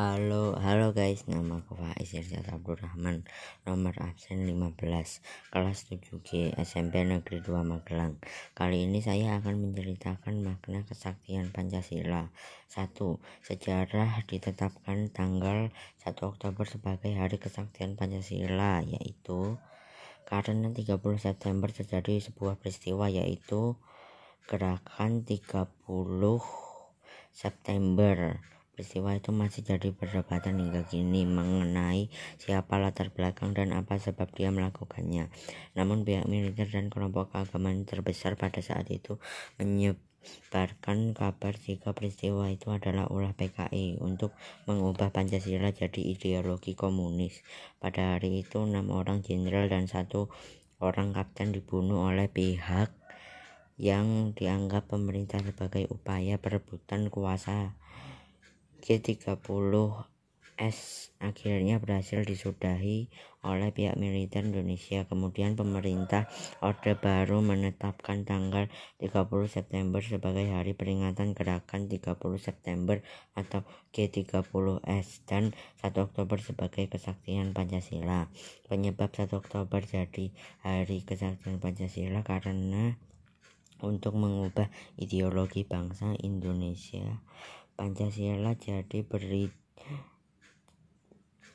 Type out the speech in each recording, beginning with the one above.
Halo, halo guys, nama aku Faiz Irsad Abdurrahman. Nomor absen 15 Kelas 7G SMP Negeri 2 Magelang. Kali ini saya akan menceritakan makna kesaktian Pancasila. 1. Sejarah ditetapkan tanggal 1 Oktober sebagai hari kesaktian Pancasila Yaitu karena 30 September terjadi sebuah peristiwa yaitu Gerakan 30 September Peristiwa itu masih jadi perdebatan hingga kini mengenai siapa latar belakang dan apa sebab dia melakukannya. Namun pihak militer dan kelompok keagamaan terbesar pada saat itu menyebarkan kabar jika peristiwa itu adalah ulah PKI untuk mengubah Pancasila jadi ideologi komunis. Pada hari itu enam orang jenderal dan satu orang kapten dibunuh oleh pihak yang dianggap pemerintah sebagai upaya perebutan kuasa G30S akhirnya berhasil disudahi oleh pihak militer Indonesia. Kemudian pemerintah Orde Baru menetapkan tanggal 30 September sebagai hari peringatan gerakan 30 September atau G30S dan 1 Oktober sebagai kesaktian Pancasila. Penyebab 1 Oktober jadi hari kesaktian Pancasila karena untuk mengubah ideologi bangsa Indonesia Pancasila jadi beri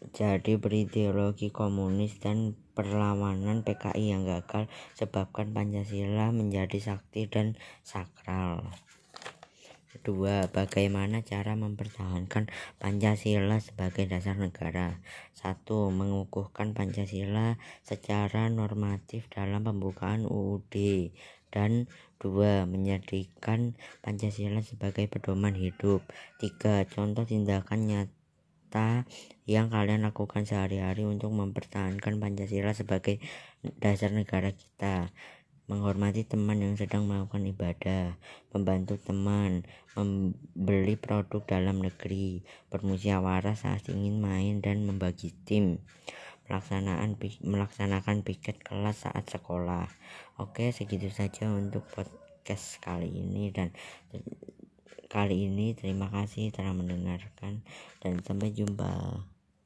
jadi berideologi komunis dan perlawanan PKI yang gagal sebabkan Pancasila menjadi sakti dan sakral. Kedua, bagaimana cara mempertahankan Pancasila sebagai dasar negara? Satu, mengukuhkan Pancasila secara normatif dalam pembukaan UUD dan dua menjadikan Pancasila sebagai pedoman hidup. Tiga contoh tindakan nyata yang kalian lakukan sehari-hari untuk mempertahankan Pancasila sebagai dasar negara kita. Menghormati teman yang sedang melakukan ibadah, membantu teman, membeli produk dalam negeri, bermusyawarah saat ingin main dan membagi tim pelaksanaan melaksanakan piket kelas saat sekolah. Oke, segitu saja untuk podcast kali ini dan kali ini terima kasih telah mendengarkan dan sampai jumpa.